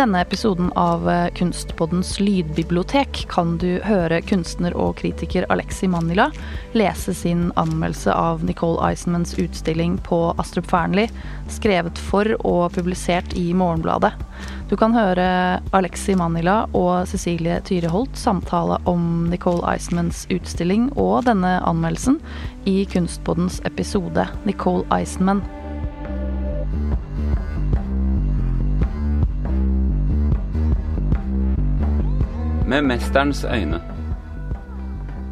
denne episoden av eh, Kunstpoddens lydbibliotek kan du høre kunstner og kritiker Alexi Manila lese sin anmeldelse av Nicole Eisenmans utstilling på Astrup Fearnley, skrevet for og publisert i Morgenbladet. Du kan høre Alexi Manila og Cecilie Tyreholt samtale om Nicole Eisenmans utstilling og denne anmeldelsen i Kunstpoddens episode Nicole Eisenman. Med mesterens øyne.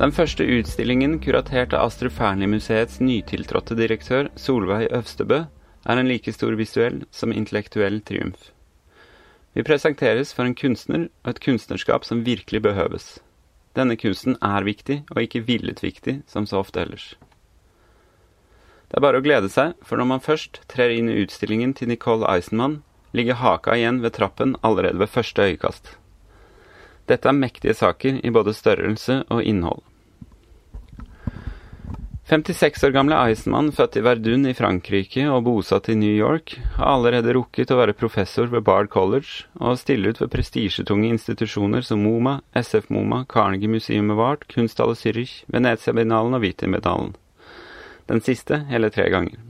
Den første utstillingen, kuratert av Astrup Fearnley-museets nytiltrådte direktør Solveig Øvstebø, er en like stor visuell som intellektuell triumf. Vi presenteres for en kunstner og et kunstnerskap som virkelig behøves. Denne kunsten er viktig, og ikke villet viktig, som så ofte ellers. Det er bare å glede seg, for når man først trer inn i utstillingen til Nicole Eisenmann, ligger haka igjen ved trappen allerede ved første øyekast. Dette er mektige saker i både størrelse og innhold. 56 år gamle Eisenmann, født i Verdun i Frankrike og bosatt i New York, har allerede rukket å være professor ved Bard College og stille ut ved prestisjetunge institusjoner som MoMA, SF MoMA, Carnegie Museum of Art, Kunsthalle Zürich, Venezia-binalen og Wien-biennalen. Den siste hele tre ganger.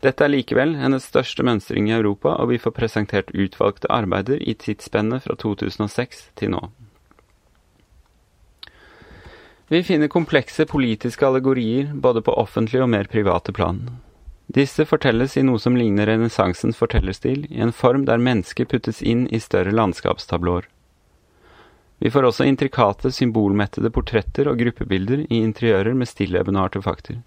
Dette er likevel hennes største mønstring i Europa, og vi får presentert utvalgte arbeider i tidsspennet fra 2006 til nå. Vi finner komplekse politiske allegorier både på offentlig og mer private plan. Disse fortelles i noe som ligner renessansens fortellerstil, i en form der mennesker puttes inn i større landskapstablåer. Vi får også intrikate, symbolmettede portretter og gruppebilder i interiører med stillevende artefakter.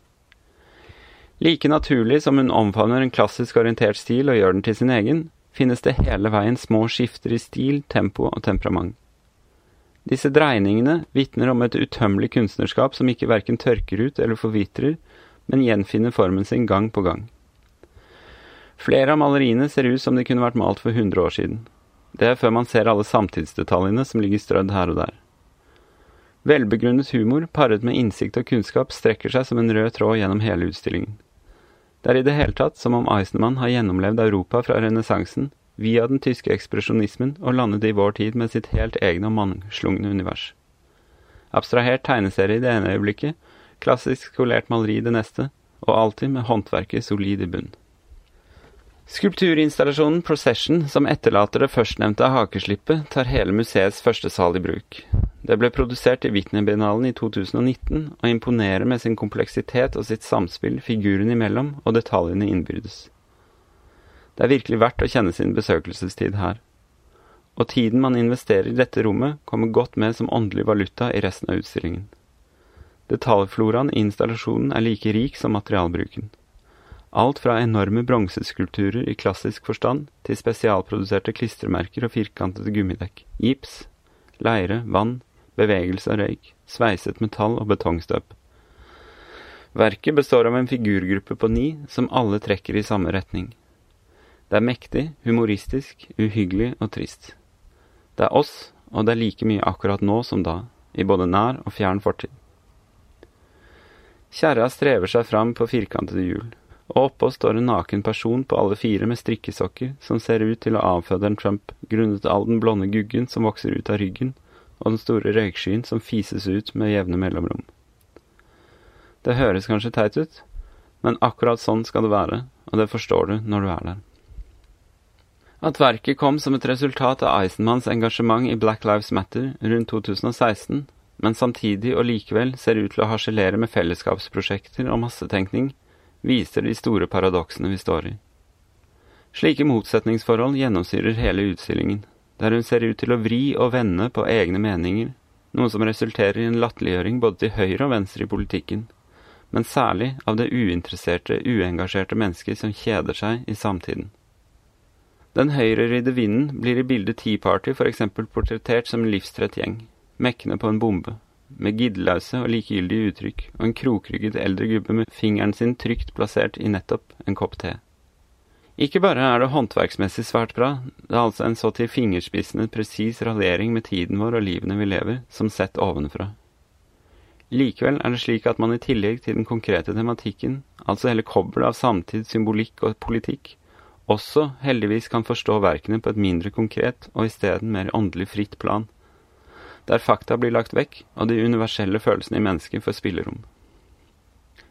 Like naturlig som hun omfavner en klassisk orientert stil og gjør den til sin egen, finnes det hele veien små skifter i stil, tempo og temperament. Disse dreiningene vitner om et utømmelig kunstnerskap som ikke verken tørker ut eller forvitrer, men gjenfinner formen sin gang på gang. Flere av maleriene ser ut som de kunne vært malt for 100 år siden. Det er før man ser alle samtidsdetaljene som ligger strødd her og der. Velbegrunnet humor paret med innsikt og kunnskap strekker seg som en rød tråd gjennom hele utstillingen. Det er i det hele tatt som om Eisenmann har gjennomlevd Europa fra renessansen, via den tyske ekspresjonismen og landet i vår tid med sitt helt egne og mannslungne univers. Abstrahert tegneserie i det ene øyeblikket, klassisk skolert maleri i det neste, og alltid med håndverket solid i bunn. Skulpturinstallasjonen Procession, som etterlater det førstnevnte hakeslippet, tar hele museets første sal i bruk. Det ble produsert i Witney-biennalen i 2019, og imponerer med sin kompleksitet og sitt samspill figurene imellom og detaljene innbyrdes. Det er virkelig verdt å kjenne sin besøkelsestid her. Og tiden man investerer i dette rommet, kommer godt med som åndelig valuta i resten av utstillingen. Detaljfloraen i installasjonen er like rik som materialbruken. Alt fra enorme bronseskulpturer i klassisk forstand til spesialproduserte klistremerker og firkantede gummidekk, gips, leire, vann, bevegelse av røyk, sveiset metall og betongstøp. Verket består av en figurgruppe på ni som alle trekker i samme retning. Det er mektig, humoristisk, uhyggelig og trist. Det er oss, og det er like mye akkurat nå som da, i både nær og fjern fortid. Kjerra strever seg fram på firkantede hjul, og oppå står en naken person på alle fire med strikkesokker som ser ut til å avføde en Trump grunnet all den blonde guggen som vokser ut av ryggen, og den store røykskyen som fises ut med jevne mellomrom. Det høres kanskje teit ut, men akkurat sånn skal det være, og det forstår du når du er der. At verket kom som et resultat av Eisenmanns engasjement i Black Lives Matter rundt 2016, men samtidig og likevel ser ut til å harselere med fellesskapsprosjekter og massetenkning, viser de store paradoksene vi står i. Slike motsetningsforhold gjennomsyrer hele utstillingen, der hun ser ut til å vri og vende på egne meninger, noe som resulterer i en latterliggjøring både til høyre og venstre i politikken, men særlig av det uinteresserte, uengasjerte mennesket som kjeder seg i samtiden. Den høyreridde vinden blir i bildet Tea Party f.eks. portrettert som en livstrett gjeng, mekkende på en bombe, med giddeløse og likegyldige uttrykk, og en krokrygget eldre gubbe med fingeren sin trygt plassert i nettopp en kopp te. Ikke bare er det håndverksmessig svært bra, det er altså en så til fingerspissene presis raljering med tiden vår og livene vi lever, som sett ovenfra. Likevel er det slik at man i tillegg til den konkrete tematikken, altså hele kobbelet av samtid, symbolikk og politikk, også heldigvis kan forstå verkene på et mindre konkret og isteden mer åndelig fritt plan, der fakta blir lagt vekk og de universelle følelsene i mennesket får spillerom.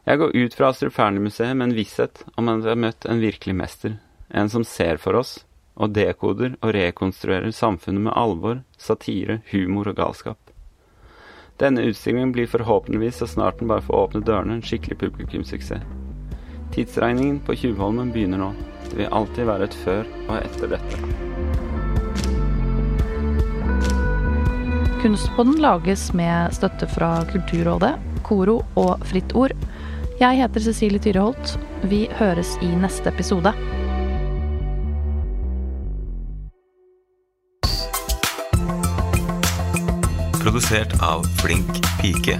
Jeg går ut fra Astrup Fearnley-museet med en visshet om at vi har møtt en virkelig mester, en som ser for oss og dekoder og rekonstruerer samfunnet med alvor, satire, humor og galskap. Denne utstillingen blir forhåpentligvis så snart den bare får åpne dørene en skikkelig publikumssuksess. Tidsregningen på Tjuvholmen begynner nå. Det vil alltid være et før og etter dette. Kunstpodden lages med støtte fra Kulturrådet, Koro og Fritt Ord. Jeg heter Cecilie Tyreholt. Vi høres i neste episode. Produsert av Flink pike.